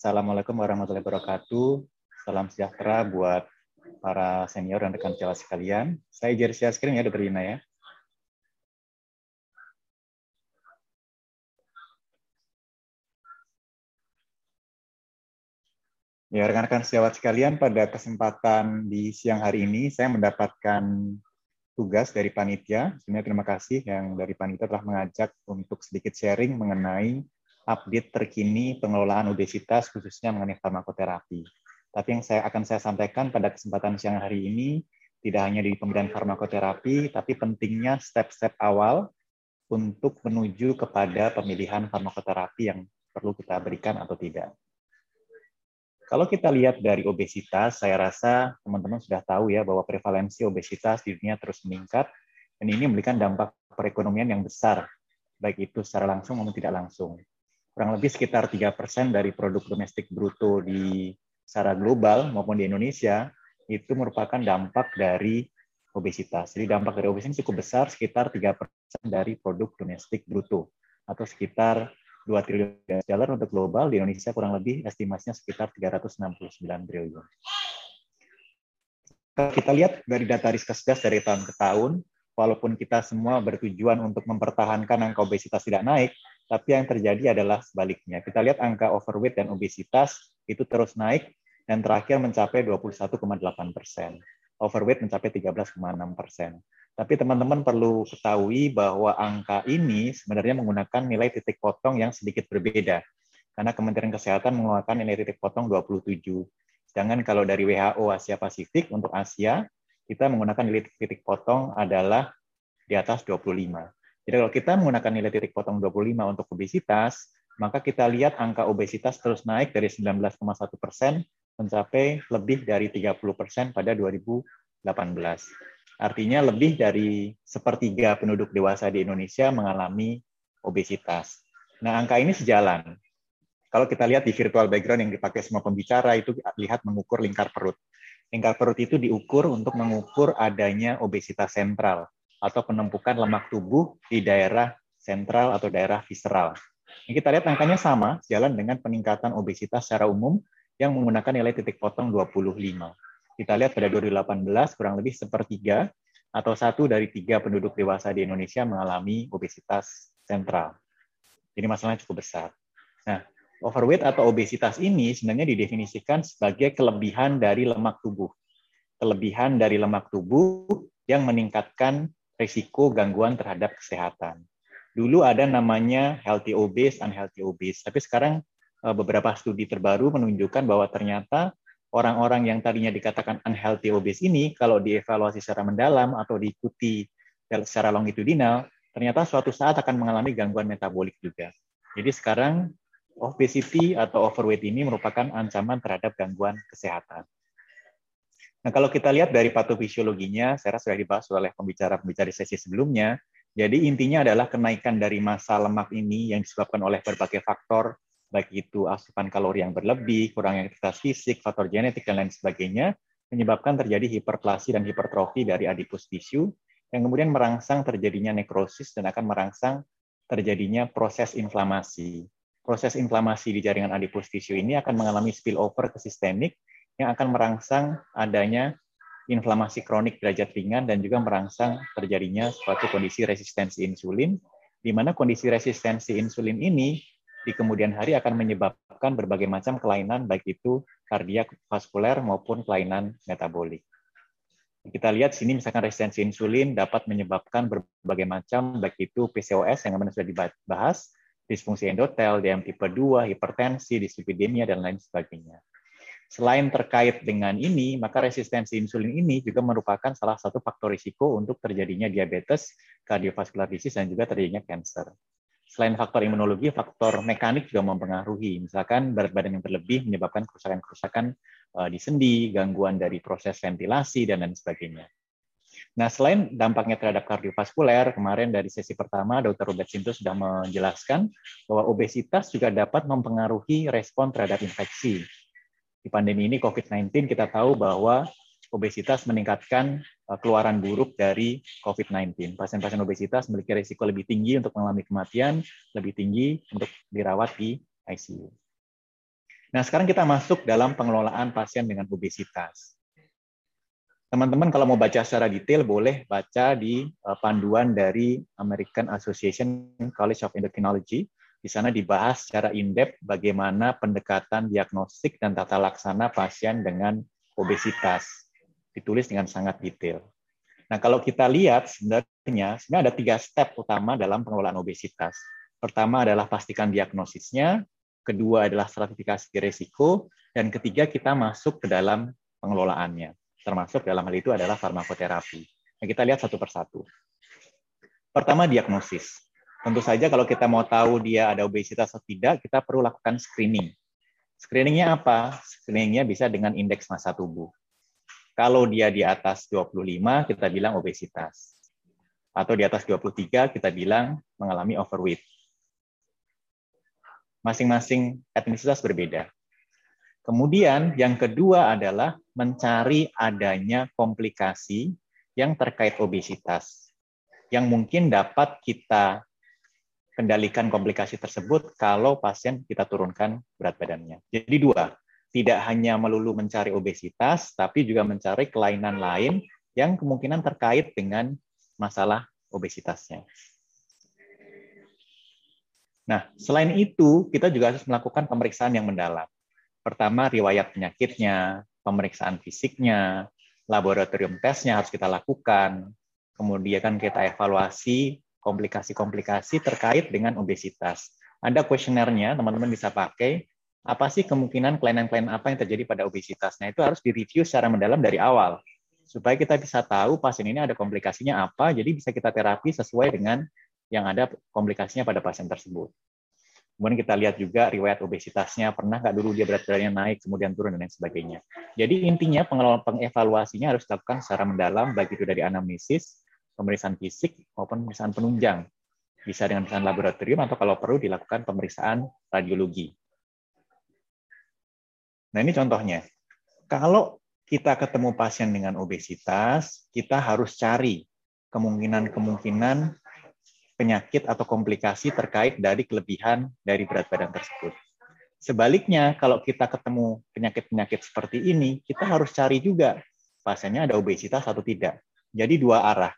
Assalamualaikum warahmatullahi wabarakatuh. Salam sejahtera buat para senior dan rekan sejawat sekalian. Saya Jersey Askrim ya, Dr. Lina ya. Ya, rekan-rekan sejawat sekalian, pada kesempatan di siang hari ini saya mendapatkan tugas dari panitia. Sebenarnya terima kasih yang dari panitia telah mengajak untuk sedikit sharing mengenai update terkini pengelolaan obesitas khususnya mengenai farmakoterapi. Tapi yang saya akan saya sampaikan pada kesempatan siang hari ini tidak hanya di pemberian farmakoterapi, tapi pentingnya step-step awal untuk menuju kepada pemilihan farmakoterapi yang perlu kita berikan atau tidak. Kalau kita lihat dari obesitas, saya rasa teman-teman sudah tahu ya bahwa prevalensi obesitas di dunia terus meningkat, dan ini memberikan dampak perekonomian yang besar, baik itu secara langsung maupun tidak langsung. Kurang lebih sekitar 3% dari produk domestik bruto di secara global maupun di Indonesia itu merupakan dampak dari obesitas. Jadi dampak dari obesitas cukup besar, sekitar 3% dari produk domestik bruto, atau sekitar 2 triliun dolar untuk global, di Indonesia kurang lebih estimasinya sekitar 369 triliun. Kalau kita lihat dari data Riskesdas dari tahun ke tahun, walaupun kita semua bertujuan untuk mempertahankan angka obesitas tidak naik, tapi yang terjadi adalah sebaliknya. Kita lihat angka overweight dan obesitas itu terus naik dan terakhir mencapai 21,8 persen. Overweight mencapai 13,6 persen. Tapi teman-teman perlu ketahui bahwa angka ini sebenarnya menggunakan nilai titik potong yang sedikit berbeda. Karena Kementerian Kesehatan mengeluarkan nilai titik potong 27. Sedangkan kalau dari WHO Asia Pasifik untuk Asia, kita menggunakan nilai titik potong adalah di atas 25. Jadi kalau kita menggunakan nilai titik potong 25 untuk obesitas, maka kita lihat angka obesitas terus naik dari 19,1 persen mencapai lebih dari 30 persen pada 2018. Artinya lebih dari sepertiga penduduk dewasa di Indonesia mengalami obesitas. Nah, angka ini sejalan. Kalau kita lihat di virtual background yang dipakai semua pembicara, itu lihat mengukur lingkar perut. Lingkar perut itu diukur untuk mengukur adanya obesitas sentral atau penumpukan lemak tubuh di daerah sentral atau daerah visceral. Ini kita lihat angkanya sama, jalan dengan peningkatan obesitas secara umum yang menggunakan nilai titik potong 25 kita lihat pada 2018 kurang lebih sepertiga atau satu dari tiga penduduk dewasa di Indonesia mengalami obesitas sentral. Jadi masalahnya cukup besar. Nah, overweight atau obesitas ini sebenarnya didefinisikan sebagai kelebihan dari lemak tubuh. Kelebihan dari lemak tubuh yang meningkatkan risiko gangguan terhadap kesehatan. Dulu ada namanya healthy obese, unhealthy obese. Tapi sekarang eh, beberapa studi terbaru menunjukkan bahwa ternyata orang-orang yang tadinya dikatakan unhealthy obese ini kalau dievaluasi secara mendalam atau diikuti secara longitudinal, ternyata suatu saat akan mengalami gangguan metabolik juga. Jadi sekarang obesity atau overweight ini merupakan ancaman terhadap gangguan kesehatan. Nah, kalau kita lihat dari patofisiologinya, saya rasa sudah dibahas oleh pembicara-pembicara di sesi sebelumnya. Jadi intinya adalah kenaikan dari massa lemak ini yang disebabkan oleh berbagai faktor baik itu asupan kalori yang berlebih, kurang aktivitas fisik, faktor genetik, dan lain sebagainya, menyebabkan terjadi hiperplasi dan hipertrofi dari adipus tisu, yang kemudian merangsang terjadinya nekrosis dan akan merangsang terjadinya proses inflamasi. Proses inflamasi di jaringan adipus tisu ini akan mengalami spillover ke sistemik, yang akan merangsang adanya inflamasi kronik derajat ringan dan juga merangsang terjadinya suatu kondisi resistensi insulin, di mana kondisi resistensi insulin ini di kemudian hari akan menyebabkan berbagai macam kelainan baik itu kardiak vaskuler maupun kelainan metabolik. Kita lihat sini misalkan resistensi insulin dapat menyebabkan berbagai macam baik itu PCOS yang mana sudah dibahas, disfungsi endotel, DM tipe 2, hipertensi, dislipidemia dan lain sebagainya. Selain terkait dengan ini, maka resistensi insulin ini juga merupakan salah satu faktor risiko untuk terjadinya diabetes, kardiovaskular disease, dan juga terjadinya kanker selain faktor imunologi, faktor mekanik juga mempengaruhi. Misalkan berat badan yang berlebih menyebabkan kerusakan-kerusakan eh, di sendi, gangguan dari proses ventilasi, dan lain sebagainya. Nah, selain dampaknya terhadap kardiovaskuler, kemarin dari sesi pertama, Dr. Robert Sinto sudah menjelaskan bahwa obesitas juga dapat mempengaruhi respon terhadap infeksi. Di pandemi ini COVID-19 kita tahu bahwa obesitas meningkatkan uh, keluaran buruk dari COVID-19. Pasien-pasien obesitas memiliki risiko lebih tinggi untuk mengalami kematian, lebih tinggi untuk dirawat di ICU. Nah, sekarang kita masuk dalam pengelolaan pasien dengan obesitas. Teman-teman kalau mau baca secara detail boleh baca di uh, panduan dari American Association College of Endocrinology. Di sana dibahas secara in-depth bagaimana pendekatan diagnostik dan tata laksana pasien dengan obesitas. Ditulis dengan sangat detail. Nah, kalau kita lihat sebenarnya sebenarnya ada tiga step utama dalam pengelolaan obesitas. Pertama adalah pastikan diagnosisnya, kedua adalah stratifikasi risiko, dan ketiga kita masuk ke dalam pengelolaannya termasuk dalam hal itu adalah farmakoterapi. Nah, kita lihat satu persatu. Pertama, diagnosis. Tentu saja kalau kita mau tahu dia ada obesitas atau tidak, kita perlu lakukan screening. Screeningnya apa? Screeningnya bisa dengan indeks massa tubuh. Kalau dia di atas 25, kita bilang obesitas. Atau di atas 23, kita bilang mengalami overweight. Masing-masing etnisitas berbeda. Kemudian yang kedua adalah mencari adanya komplikasi yang terkait obesitas yang mungkin dapat kita kendalikan komplikasi tersebut kalau pasien kita turunkan berat badannya. Jadi dua, tidak hanya melulu mencari obesitas, tapi juga mencari kelainan lain yang kemungkinan terkait dengan masalah obesitasnya. Nah, selain itu, kita juga harus melakukan pemeriksaan yang mendalam. Pertama, riwayat penyakitnya, pemeriksaan fisiknya, laboratorium tesnya harus kita lakukan. Kemudian kan kita evaluasi komplikasi-komplikasi terkait dengan obesitas. Ada kuesionernya, teman-teman bisa pakai. Apa sih kemungkinan kelainan-kelainan apa yang terjadi pada obesitas? Nah, itu harus direview secara mendalam dari awal. Supaya kita bisa tahu pasien ini ada komplikasinya apa, jadi bisa kita terapi sesuai dengan yang ada komplikasinya pada pasien tersebut. Kemudian kita lihat juga riwayat obesitasnya, pernah nggak dulu dia berat badannya naik, kemudian turun, dan lain sebagainya. Jadi intinya pengelolaan pengevaluasinya harus dilakukan secara mendalam, baik itu dari anamnesis, pemeriksaan fisik, maupun pemeriksaan penunjang. Bisa dengan pemeriksaan laboratorium, atau kalau perlu dilakukan pemeriksaan radiologi. Nah ini contohnya. Kalau kita ketemu pasien dengan obesitas, kita harus cari kemungkinan-kemungkinan penyakit atau komplikasi terkait dari kelebihan dari berat badan tersebut. Sebaliknya, kalau kita ketemu penyakit-penyakit seperti ini, kita harus cari juga pasiennya ada obesitas atau tidak. Jadi dua arah.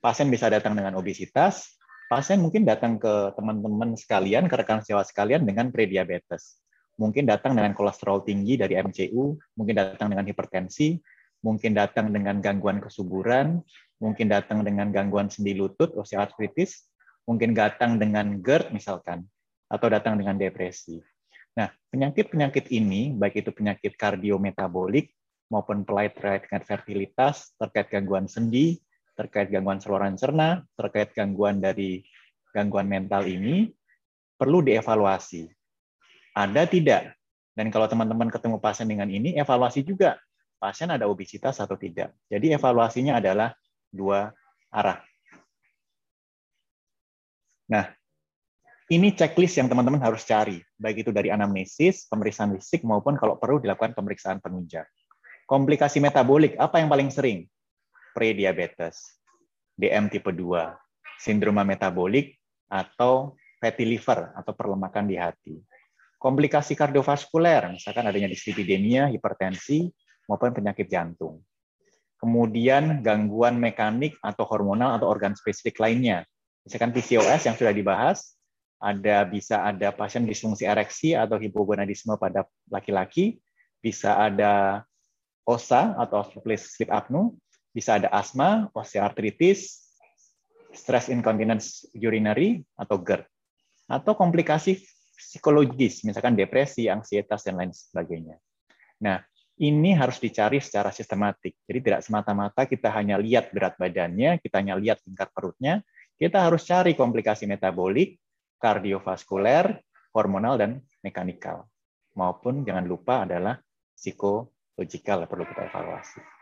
Pasien bisa datang dengan obesitas, pasien mungkin datang ke teman-teman sekalian, ke rekan sejawat sekalian dengan prediabetes. Mungkin datang dengan kolesterol tinggi dari MCU, mungkin datang dengan hipertensi, mungkin datang dengan gangguan kesuburan, mungkin datang dengan gangguan sendi lutut, osteoartritis, mungkin datang dengan GERD misalkan, atau datang dengan depresi. Nah, penyakit-penyakit ini, baik itu penyakit kardiometabolik maupun terkait dengan fertilitas, terkait gangguan sendi, terkait gangguan saluran cerna, terkait gangguan dari gangguan mental ini, perlu dievaluasi. Ada tidak? Dan kalau teman-teman ketemu pasien dengan ini, evaluasi juga. Pasien ada obesitas atau tidak. Jadi evaluasinya adalah dua arah. Nah, ini checklist yang teman-teman harus cari, baik itu dari anamnesis, pemeriksaan fisik, maupun kalau perlu dilakukan pemeriksaan penunjang. Komplikasi metabolik, apa yang paling sering? Prediabetes, DM tipe 2, sindroma metabolik, atau fatty liver, atau perlemakan di hati. Komplikasi kardiovaskuler, misalkan adanya dislipidemia, hipertensi, maupun penyakit jantung. Kemudian gangguan mekanik atau hormonal atau organ spesifik lainnya, Misalkan PCOS yang sudah dibahas, ada bisa ada pasien disfungsi ereksi atau hipogonadisme pada laki-laki, bisa ada OSA atau sleep apnea, bisa ada asma, osteoartritis, stress incontinence urinary atau GERD, atau komplikasi psikologis, misalkan depresi, ansietas, dan lain sebagainya. Nah, ini harus dicari secara sistematik. Jadi tidak semata-mata kita hanya lihat berat badannya, kita hanya lihat tingkat perutnya, kita harus cari komplikasi metabolik, kardiovaskuler, hormonal, dan mekanikal. Maupun jangan lupa adalah psikologikal perlu kita evaluasi.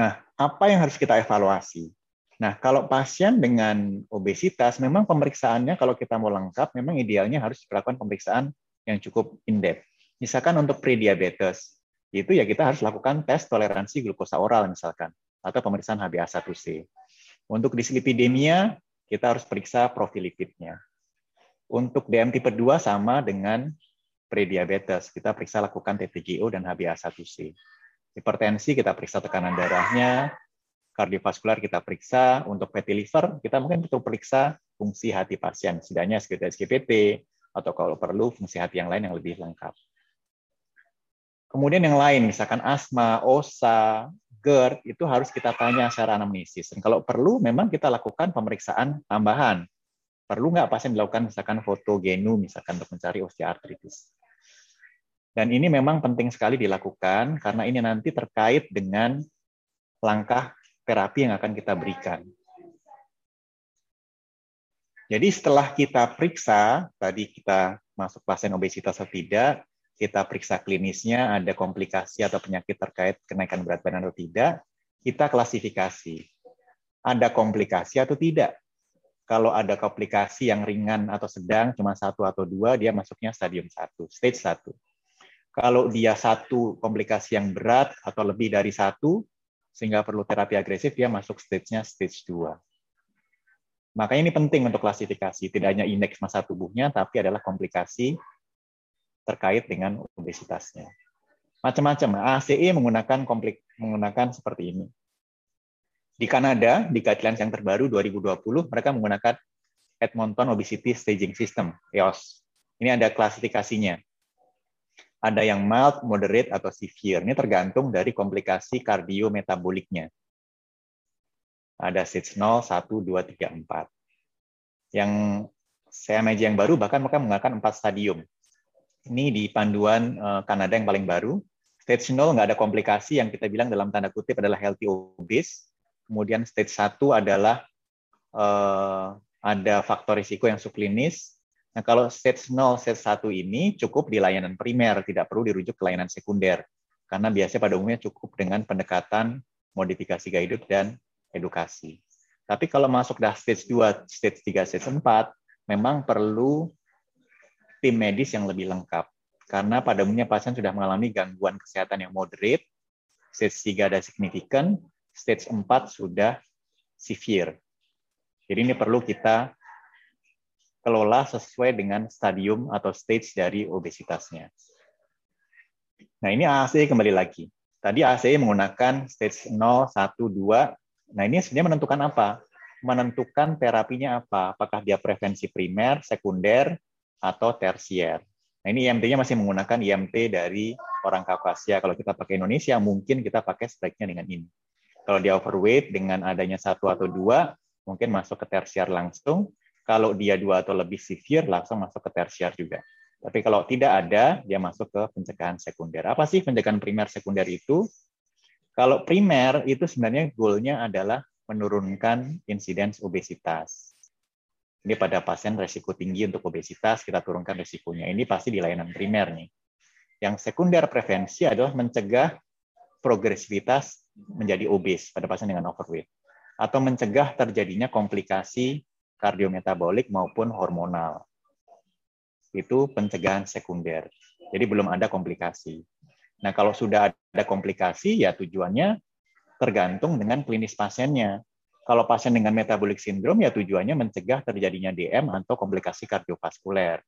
Nah, apa yang harus kita evaluasi? Nah, kalau pasien dengan obesitas, memang pemeriksaannya kalau kita mau lengkap, memang idealnya harus dilakukan pemeriksaan yang cukup in-depth. Misalkan untuk prediabetes, itu ya kita harus lakukan tes toleransi glukosa oral misalkan, atau pemeriksaan HbA1c. Untuk dislipidemia, kita harus periksa profil lipidnya. Untuk DM tipe 2 sama dengan prediabetes, kita periksa lakukan TTGO dan HbA1c. Hipertensi kita periksa tekanan darahnya, kardiovaskular kita periksa, untuk fatty liver kita mungkin perlu periksa fungsi hati pasien, setidaknya SGPT, atau kalau perlu fungsi hati yang lain yang lebih lengkap. Kemudian yang lain, misalkan asma, OSA, GERD, itu harus kita tanya secara anamnesis. Dan kalau perlu, memang kita lakukan pemeriksaan tambahan. Perlu nggak pasien dilakukan misalkan foto genu, misalkan untuk mencari osteoartritis. Dan ini memang penting sekali dilakukan, karena ini nanti terkait dengan langkah terapi yang akan kita berikan. Jadi setelah kita periksa, tadi kita masuk pasien obesitas atau tidak, kita periksa klinisnya, ada komplikasi atau penyakit terkait kenaikan berat badan atau tidak, kita klasifikasi. Ada komplikasi atau tidak. Kalau ada komplikasi yang ringan atau sedang, cuma satu atau dua, dia masuknya stadium satu, stage satu. Kalau dia satu komplikasi yang berat atau lebih dari satu, sehingga perlu terapi agresif, dia masuk stage-nya stage 2. Makanya ini penting untuk klasifikasi, tidak hanya indeks masa tubuhnya, tapi adalah komplikasi terkait dengan obesitasnya. Macam-macam. ACE menggunakan komplik menggunakan seperti ini. Di Kanada, di guidelines yang terbaru 2020, mereka menggunakan Edmonton Obesity Staging System, EOS. Ini ada klasifikasinya. Ada yang mild, moderate, atau severe. Ini tergantung dari komplikasi kardiometaboliknya. Ada stage 0, 1, 2, 3, 4. Yang CMIG yang baru bahkan mereka menggunakan 4 stadium. Ini di panduan eh, Kanada yang paling baru. Stage 0 nggak ada komplikasi yang kita bilang dalam tanda kutip adalah healthy obese. Kemudian stage 1 adalah uh, ada faktor risiko yang subklinis. Nah, kalau stage 0, stage 1 ini cukup di layanan primer, tidak perlu dirujuk ke layanan sekunder. Karena biasanya pada umumnya cukup dengan pendekatan modifikasi gaya hidup dan edukasi. Tapi kalau masuk dah stage 2, stage 3, stage 4, memang perlu tim medis yang lebih lengkap. Karena pada umumnya pasien sudah mengalami gangguan kesehatan yang moderate, stage 3 ada signifikan, stage 4 sudah severe. Jadi ini perlu kita kelola sesuai dengan stadium atau stage dari obesitasnya. Nah ini AAC kembali lagi. Tadi AAC menggunakan stage 0, 1, 2. Nah ini sebenarnya menentukan apa? Menentukan terapinya apa? Apakah dia prevensi primer, sekunder, atau tersier. Nah, ini IMT-nya masih menggunakan IMT dari orang Kaukasia. Kalau kita pakai Indonesia, mungkin kita pakai speknya dengan ini. Kalau dia overweight dengan adanya satu atau dua, mungkin masuk ke tersier langsung. Kalau dia dua atau lebih severe, langsung masuk ke tersier juga. Tapi kalau tidak ada, dia masuk ke pencegahan sekunder. Apa sih pencegahan primer sekunder itu? Kalau primer itu sebenarnya goalnya adalah menurunkan insiden obesitas. Ini pada pasien resiko tinggi untuk obesitas, kita turunkan resikonya. Ini pasti di layanan primer nih. Yang sekunder prevensi adalah mencegah progresivitas menjadi obes pada pasien dengan overweight. Atau mencegah terjadinya komplikasi kardiometabolik maupun hormonal. Itu pencegahan sekunder. Jadi belum ada komplikasi. Nah, kalau sudah ada komplikasi, ya tujuannya tergantung dengan klinis pasiennya. Kalau pasien dengan metabolic syndrome, ya tujuannya mencegah terjadinya DM atau komplikasi kardiovaskuler.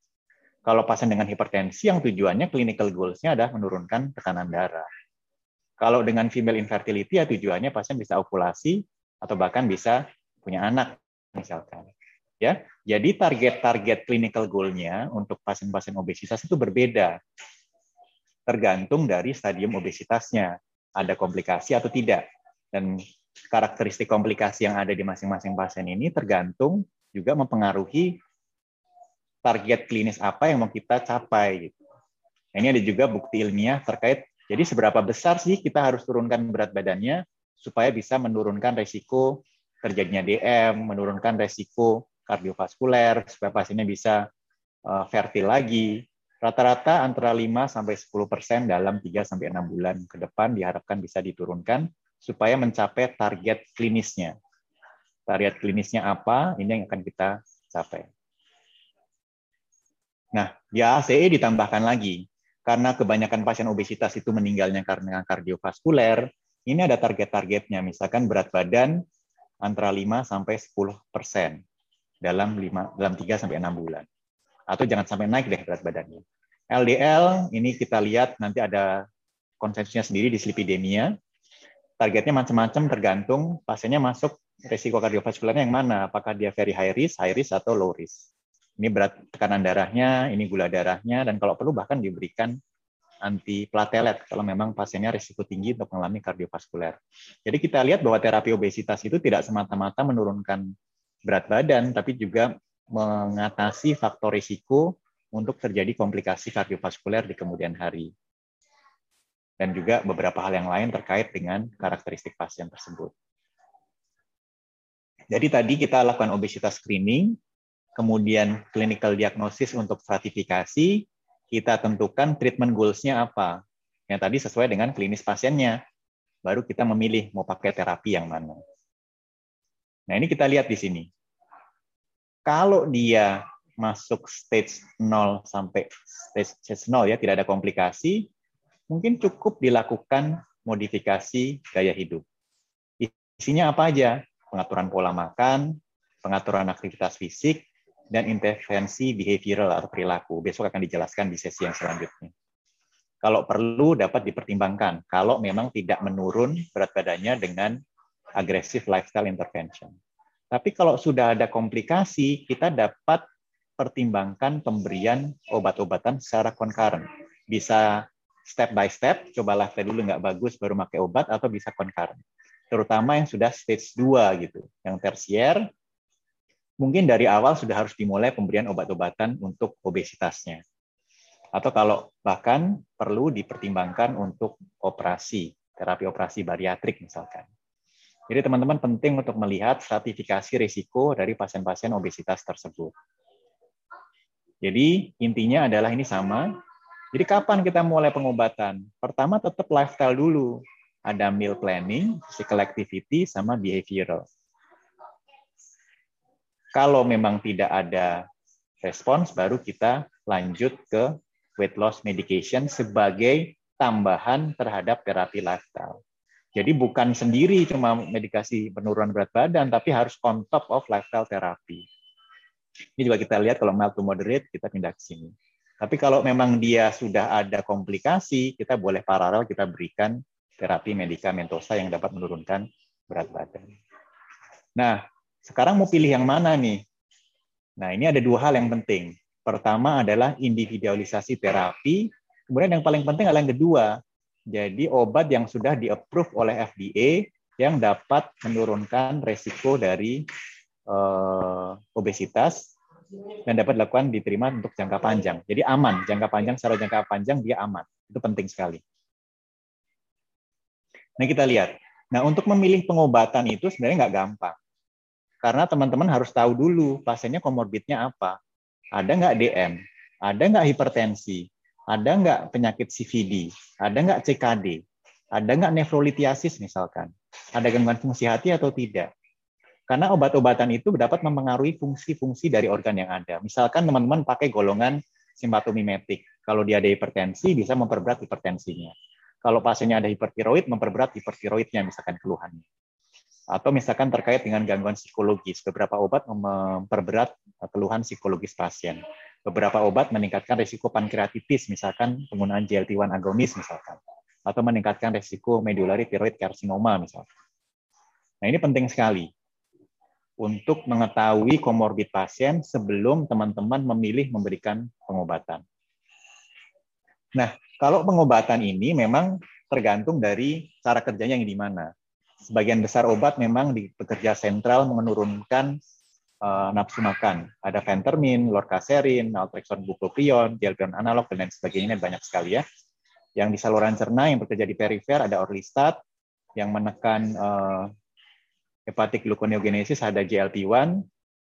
Kalau pasien dengan hipertensi, yang tujuannya clinical goals-nya adalah menurunkan tekanan darah. Kalau dengan female infertility, ya tujuannya pasien bisa ovulasi atau bahkan bisa punya anak, misalkan. Ya, jadi target-target clinical goal-nya untuk pasien-pasien obesitas itu berbeda, tergantung dari stadium obesitasnya, ada komplikasi atau tidak. Dan karakteristik komplikasi yang ada di masing-masing pasien ini tergantung juga mempengaruhi target klinis apa yang mau kita capai. Gitu. Nah, ini ada juga bukti ilmiah terkait jadi seberapa besar sih kita harus turunkan berat badannya supaya bisa menurunkan resiko terjadinya DM, menurunkan resiko kardiovaskuler, supaya pasiennya bisa uh, fertil lagi. Rata-rata antara 5 sampai 10 persen dalam 3 sampai 6 bulan ke depan diharapkan bisa diturunkan supaya mencapai target klinisnya. Target klinisnya apa? Ini yang akan kita capai. Nah, di ACE ditambahkan lagi, karena kebanyakan pasien obesitas itu meninggalnya karena kardiovaskuler, ini ada target-targetnya, misalkan berat badan antara 5 sampai 10 persen dalam 5 dalam 3 sampai 6 bulan. Atau jangan sampai naik deh berat badannya. LDL ini kita lihat nanti ada konsensusnya sendiri di slipidemia. Targetnya macam-macam tergantung pasiennya masuk resiko kardiovaskularnya yang mana, apakah dia very high risk, high risk atau low risk. Ini berat tekanan darahnya, ini gula darahnya, dan kalau perlu bahkan diberikan antiplatelet kalau memang pasiennya risiko tinggi untuk mengalami kardiovaskuler. Jadi kita lihat bahwa terapi obesitas itu tidak semata-mata menurunkan berat badan, tapi juga mengatasi faktor risiko untuk terjadi komplikasi kardiovaskuler di kemudian hari. Dan juga beberapa hal yang lain terkait dengan karakteristik pasien tersebut. Jadi tadi kita lakukan obesitas screening, kemudian clinical diagnosis untuk stratifikasi, kita tentukan treatment goals-nya apa. Yang tadi sesuai dengan klinis pasiennya. Baru kita memilih mau pakai terapi yang mana. Nah, ini kita lihat di sini. Kalau dia masuk stage 0 sampai stage 0 ya, tidak ada komplikasi, mungkin cukup dilakukan modifikasi gaya hidup. Isinya apa aja? Pengaturan pola makan, pengaturan aktivitas fisik, dan intervensi behavioral atau perilaku. Besok akan dijelaskan di sesi yang selanjutnya. Kalau perlu dapat dipertimbangkan kalau memang tidak menurun berat badannya dengan agresif lifestyle intervention. Tapi kalau sudah ada komplikasi, kita dapat pertimbangkan pemberian obat-obatan secara concurrent. Bisa step by step, coba lifestyle dulu nggak bagus baru pakai obat atau bisa concurrent. Terutama yang sudah stage 2 gitu, yang tersier mungkin dari awal sudah harus dimulai pemberian obat-obatan untuk obesitasnya. Atau kalau bahkan perlu dipertimbangkan untuk operasi, terapi operasi bariatrik misalkan. Jadi teman-teman penting untuk melihat stratifikasi risiko dari pasien-pasien obesitas tersebut. Jadi intinya adalah ini sama. Jadi kapan kita mulai pengobatan? Pertama tetap lifestyle dulu. Ada meal planning, physical activity, sama behavioral. Kalau memang tidak ada respons, baru kita lanjut ke weight loss medication sebagai tambahan terhadap terapi lifestyle. Jadi bukan sendiri cuma medikasi penurunan berat badan, tapi harus on top of lifestyle terapi. Ini juga kita lihat kalau mild to moderate, kita pindah ke sini. Tapi kalau memang dia sudah ada komplikasi, kita boleh paralel kita berikan terapi medikamentosa yang dapat menurunkan berat badan. Nah, sekarang mau pilih yang mana nih? Nah, ini ada dua hal yang penting. Pertama adalah individualisasi terapi. Kemudian yang paling penting adalah yang kedua. Jadi obat yang sudah di-approve oleh FDA yang dapat menurunkan resiko dari uh, obesitas dan dapat dilakukan diterima untuk jangka panjang. Jadi aman, jangka panjang secara jangka panjang dia aman. Itu penting sekali. Nah kita lihat. Nah untuk memilih pengobatan itu sebenarnya nggak gampang. Karena teman-teman harus tahu dulu pasiennya komorbidnya apa. Ada nggak DM? Ada nggak hipertensi? Ada nggak penyakit CVD? Ada nggak CKD? Ada nggak nefrolitiasis misalkan? Ada gangguan fungsi hati atau tidak? Karena obat-obatan itu dapat mempengaruhi fungsi-fungsi dari organ yang ada. Misalkan teman-teman pakai golongan simpatomimetik. Kalau dia ada hipertensi, bisa memperberat hipertensinya. Kalau pasiennya ada hipertiroid, memperberat hipertiroidnya, misalkan keluhannya atau misalkan terkait dengan gangguan psikologis. Beberapa obat memperberat keluhan psikologis pasien. Beberapa obat meningkatkan risiko pankreatitis, misalkan penggunaan GLT-1 agonis misalkan. Atau meningkatkan risiko medullary thyroid carcinoma misalkan. Nah ini penting sekali untuk mengetahui komorbid pasien sebelum teman-teman memilih memberikan pengobatan. Nah, kalau pengobatan ini memang tergantung dari cara kerjanya yang di mana sebagian besar obat memang di pekerja sentral menurunkan uh, nafsu makan. Ada fentermin, lorcaserin, naltrexone bupropion, GLP-1 analog, dan lain sebagainya, banyak sekali ya. Yang di saluran cerna yang bekerja di perifer ada orlistat, yang menekan uh, hepatic gluconeogenesis ada GLP-1,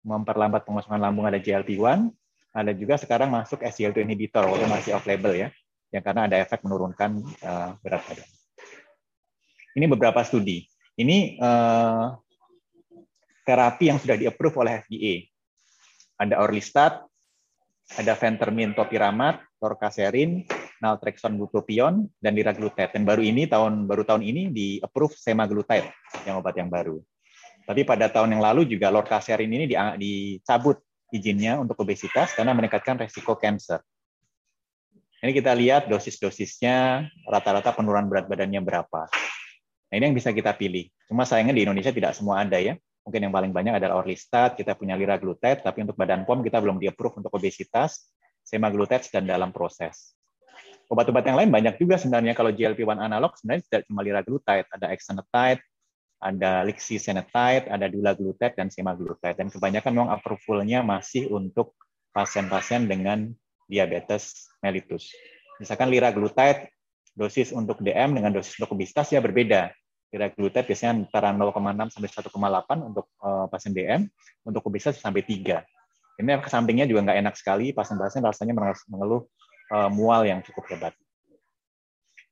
memperlambat pengosongan lambung ada GLP-1, ada juga sekarang masuk SGLT2 inhibitor, walaupun masih off label ya, yang karena ada efek menurunkan uh, berat badan. Ini beberapa studi. Ini uh, terapi yang sudah di-approve oleh FDA. Ada Orlistat, ada Ventermin topiramat, Lorcaserin, Naltrexone bupropion, dan liraglutide. Dan baru ini tahun baru tahun ini di-approve semaglutide yang obat yang baru. Tapi pada tahun yang lalu juga Lorcaserin ini dicabut izinnya untuk obesitas karena meningkatkan resiko cancer. Ini kita lihat dosis-dosisnya, rata-rata penurunan berat badannya berapa. Nah, ini yang bisa kita pilih. Cuma sayangnya di Indonesia tidak semua ada ya. Mungkin yang paling banyak adalah Orlistat, kita punya liraglutide, tapi untuk badan POM kita belum di-approve untuk obesitas, semaglutide dan dalam proses. Obat-obat yang lain banyak juga sebenarnya kalau GLP-1 analog sebenarnya tidak cuma liraglutide, ada exenatide, ada lixisenatide, ada dulaglutide dan semaglutide. Dan kebanyakan memang approval-nya masih untuk pasien-pasien dengan diabetes mellitus. Misalkan liraglutide, dosis untuk DM dengan dosis untuk obesitas ya berbeda. Liraglutide biasanya antara 0,6 sampai 1,8 untuk uh, pasien DM, untuk obesitas sampai 3. Ini ke sampingnya juga nggak enak sekali, pasien-pasien rasanya mengeluh uh, mual yang cukup hebat.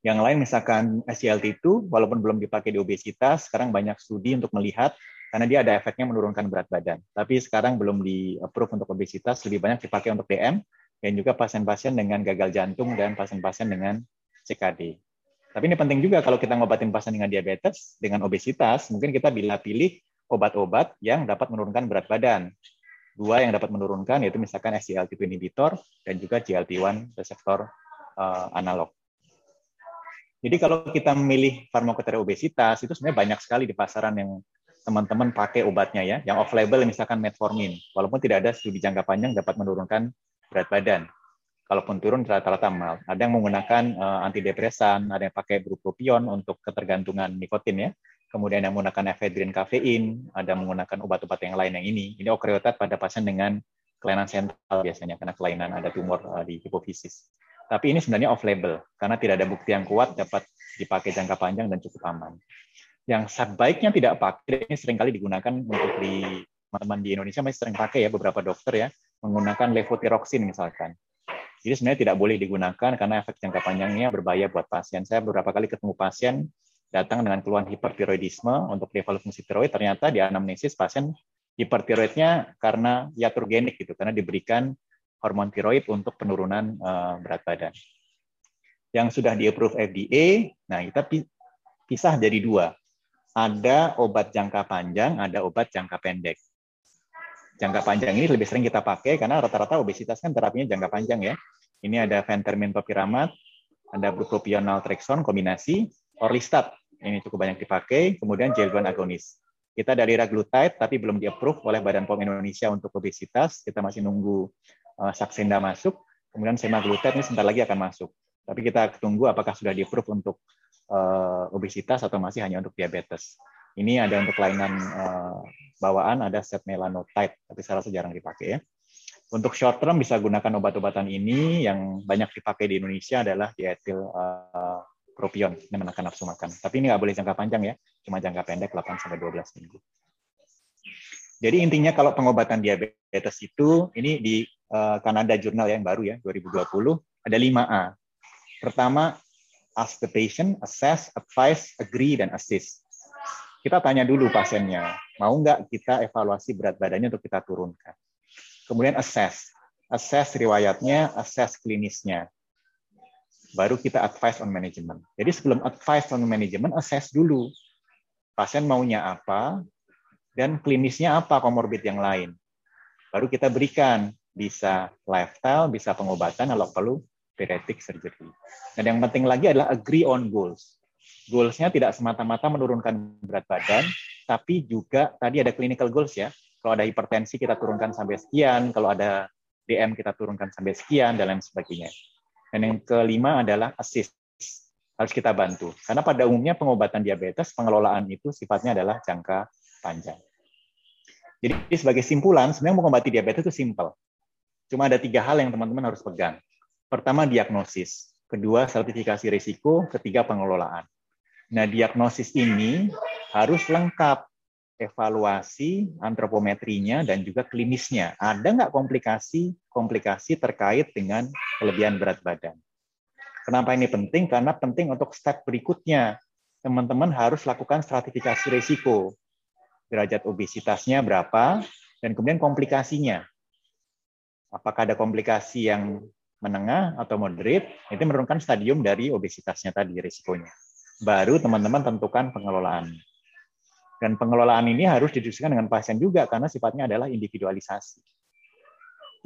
Yang lain misalkan SGLT2, walaupun belum dipakai di obesitas, sekarang banyak studi untuk melihat karena dia ada efeknya menurunkan berat badan. Tapi sekarang belum di-approve untuk obesitas, lebih banyak dipakai untuk DM, dan juga pasien-pasien dengan gagal jantung dan pasien-pasien dengan CKD. Tapi ini penting juga kalau kita ngobatin pasien dengan diabetes, dengan obesitas, mungkin kita bila pilih obat-obat yang dapat menurunkan berat badan. Dua yang dapat menurunkan yaitu misalkan SGLT2 inhibitor dan juga GLP-1 reseptor uh, analog. Jadi kalau kita memilih farmakoterapi obesitas itu sebenarnya banyak sekali di pasaran yang teman-teman pakai obatnya ya, yang off label misalkan metformin, walaupun tidak ada studi jangka panjang dapat menurunkan berat badan. Kalaupun turun rata-rata mal. Ada yang menggunakan uh, antidepresan, ada yang pakai bupropion untuk ketergantungan nikotin ya. Kemudian yang menggunakan efedrin kafein, ada menggunakan obat-obat yang lain yang ini. Ini okreotide pada pasien dengan kelainan sentral biasanya karena kelainan ada tumor uh, di hipofisis. Tapi ini sebenarnya off label karena tidak ada bukti yang kuat dapat dipakai jangka panjang dan cukup aman. Yang sebaiknya tidak pakai ini sering kali digunakan untuk di teman-teman di Indonesia masih sering pakai ya beberapa dokter ya menggunakan levotiroxin misalkan. Jadi sebenarnya tidak boleh digunakan karena efek jangka panjangnya berbahaya buat pasien. Saya beberapa kali ketemu pasien datang dengan keluhan hipertiroidisme untuk level fungsi tiroid, ternyata di anamnesis pasien hipertiroidnya karena iatrogenik gitu, karena diberikan hormon tiroid untuk penurunan uh, berat badan. Yang sudah di-approve FDA, nah kita pisah jadi dua. Ada obat jangka panjang, ada obat jangka pendek jangka panjang ini lebih sering kita pakai karena rata-rata obesitas kan terapinya jangka panjang ya. Ini ada fentermin topiramat, ada bupropion naltrexone kombinasi, orlistat ini cukup banyak dipakai, kemudian GLP-1 agonis. Kita dari raglutide tapi belum di-approve oleh Badan POM Indonesia untuk obesitas. Kita masih nunggu uh, Saxenda masuk, kemudian semaglutide ini sebentar lagi akan masuk. Tapi kita tunggu apakah sudah di-approve untuk uh, obesitas atau masih hanya untuk diabetes. Ini ada untuk kelainan uh, bawaan ada setmelanotide, tapi saya rasa dipakai ya. Untuk short term bisa gunakan obat-obatan ini yang banyak dipakai di Indonesia adalah dietil uh, propion ini menekan nafsu makan. Tapi ini nggak boleh jangka panjang ya, cuma jangka pendek 8 sampai 12 minggu. Jadi intinya kalau pengobatan diabetes itu ini di uh, Kanada Journal yang baru ya 2020 ada 5A. Pertama, ask the patient, assess, advise, agree, dan assist kita tanya dulu pasiennya, mau nggak kita evaluasi berat badannya untuk kita turunkan. Kemudian assess, assess riwayatnya, assess klinisnya. Baru kita advice on management. Jadi sebelum advice on management, assess dulu. Pasien maunya apa, dan klinisnya apa komorbid yang lain. Baru kita berikan, bisa lifestyle, bisa pengobatan, kalau perlu pediatric surgery. Dan yang penting lagi adalah agree on goals goals-nya tidak semata-mata menurunkan berat badan, tapi juga tadi ada clinical goals ya. Kalau ada hipertensi kita turunkan sampai sekian, kalau ada DM kita turunkan sampai sekian, dan lain sebagainya. Dan yang kelima adalah assist. Harus kita bantu. Karena pada umumnya pengobatan diabetes, pengelolaan itu sifatnya adalah jangka panjang. Jadi sebagai simpulan, sebenarnya mengobati diabetes itu simple. Cuma ada tiga hal yang teman-teman harus pegang. Pertama, diagnosis. Kedua, sertifikasi risiko. Ketiga, pengelolaan. Nah, diagnosis ini harus lengkap evaluasi antropometrinya dan juga klinisnya. Ada nggak komplikasi-komplikasi terkait dengan kelebihan berat badan? Kenapa ini penting? Karena penting untuk step berikutnya. Teman-teman harus lakukan stratifikasi risiko. Derajat obesitasnya berapa, dan kemudian komplikasinya. Apakah ada komplikasi yang menengah atau moderate, itu menurunkan stadium dari obesitasnya tadi, risikonya baru teman-teman tentukan pengelolaan. Dan pengelolaan ini harus didiskusikan dengan pasien juga karena sifatnya adalah individualisasi.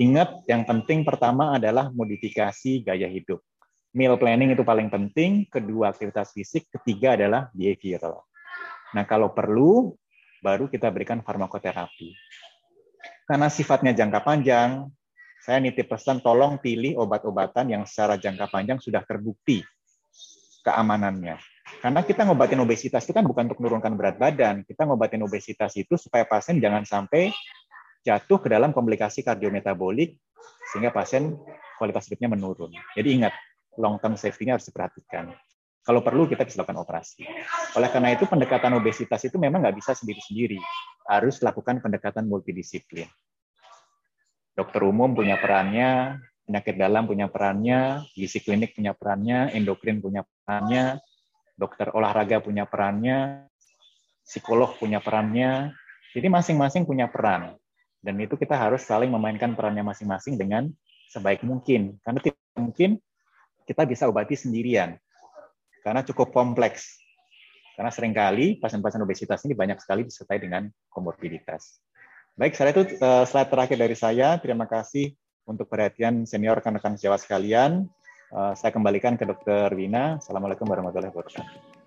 Ingat yang penting pertama adalah modifikasi gaya hidup. meal planning itu paling penting, kedua aktivitas fisik, ketiga adalah behavioral. Nah, kalau perlu, baru kita berikan farmakoterapi. Karena sifatnya jangka panjang, saya nitip pesan tolong pilih obat-obatan yang secara jangka panjang sudah terbukti keamanannya. Karena kita ngobatin obesitas itu kan bukan untuk menurunkan berat badan, kita ngobatin obesitas itu supaya pasien jangan sampai jatuh ke dalam komplikasi kardiometabolik sehingga pasien kualitas hidupnya menurun. Jadi ingat, long term safety-nya harus diperhatikan. Kalau perlu kita bisa lakukan operasi. Oleh karena itu pendekatan obesitas itu memang nggak bisa sendiri-sendiri. Harus lakukan pendekatan multidisiplin. Dokter umum punya perannya, penyakit dalam punya perannya, gizi klinik punya perannya, endokrin punya perannya, dokter olahraga punya perannya, psikolog punya perannya. Jadi masing-masing punya peran. Dan itu kita harus saling memainkan perannya masing-masing dengan sebaik mungkin. Karena tidak mungkin kita bisa obati sendirian karena cukup kompleks. Karena sering kali pasien-pasien obesitas ini banyak sekali disertai dengan komorbiditas. Baik, saya itu uh, slide terakhir dari saya. Terima kasih untuk perhatian senior rekan-rekan sejawat sekalian. Uh, saya kembalikan ke Dr. Wina. Assalamualaikum warahmatullahi wabarakatuh.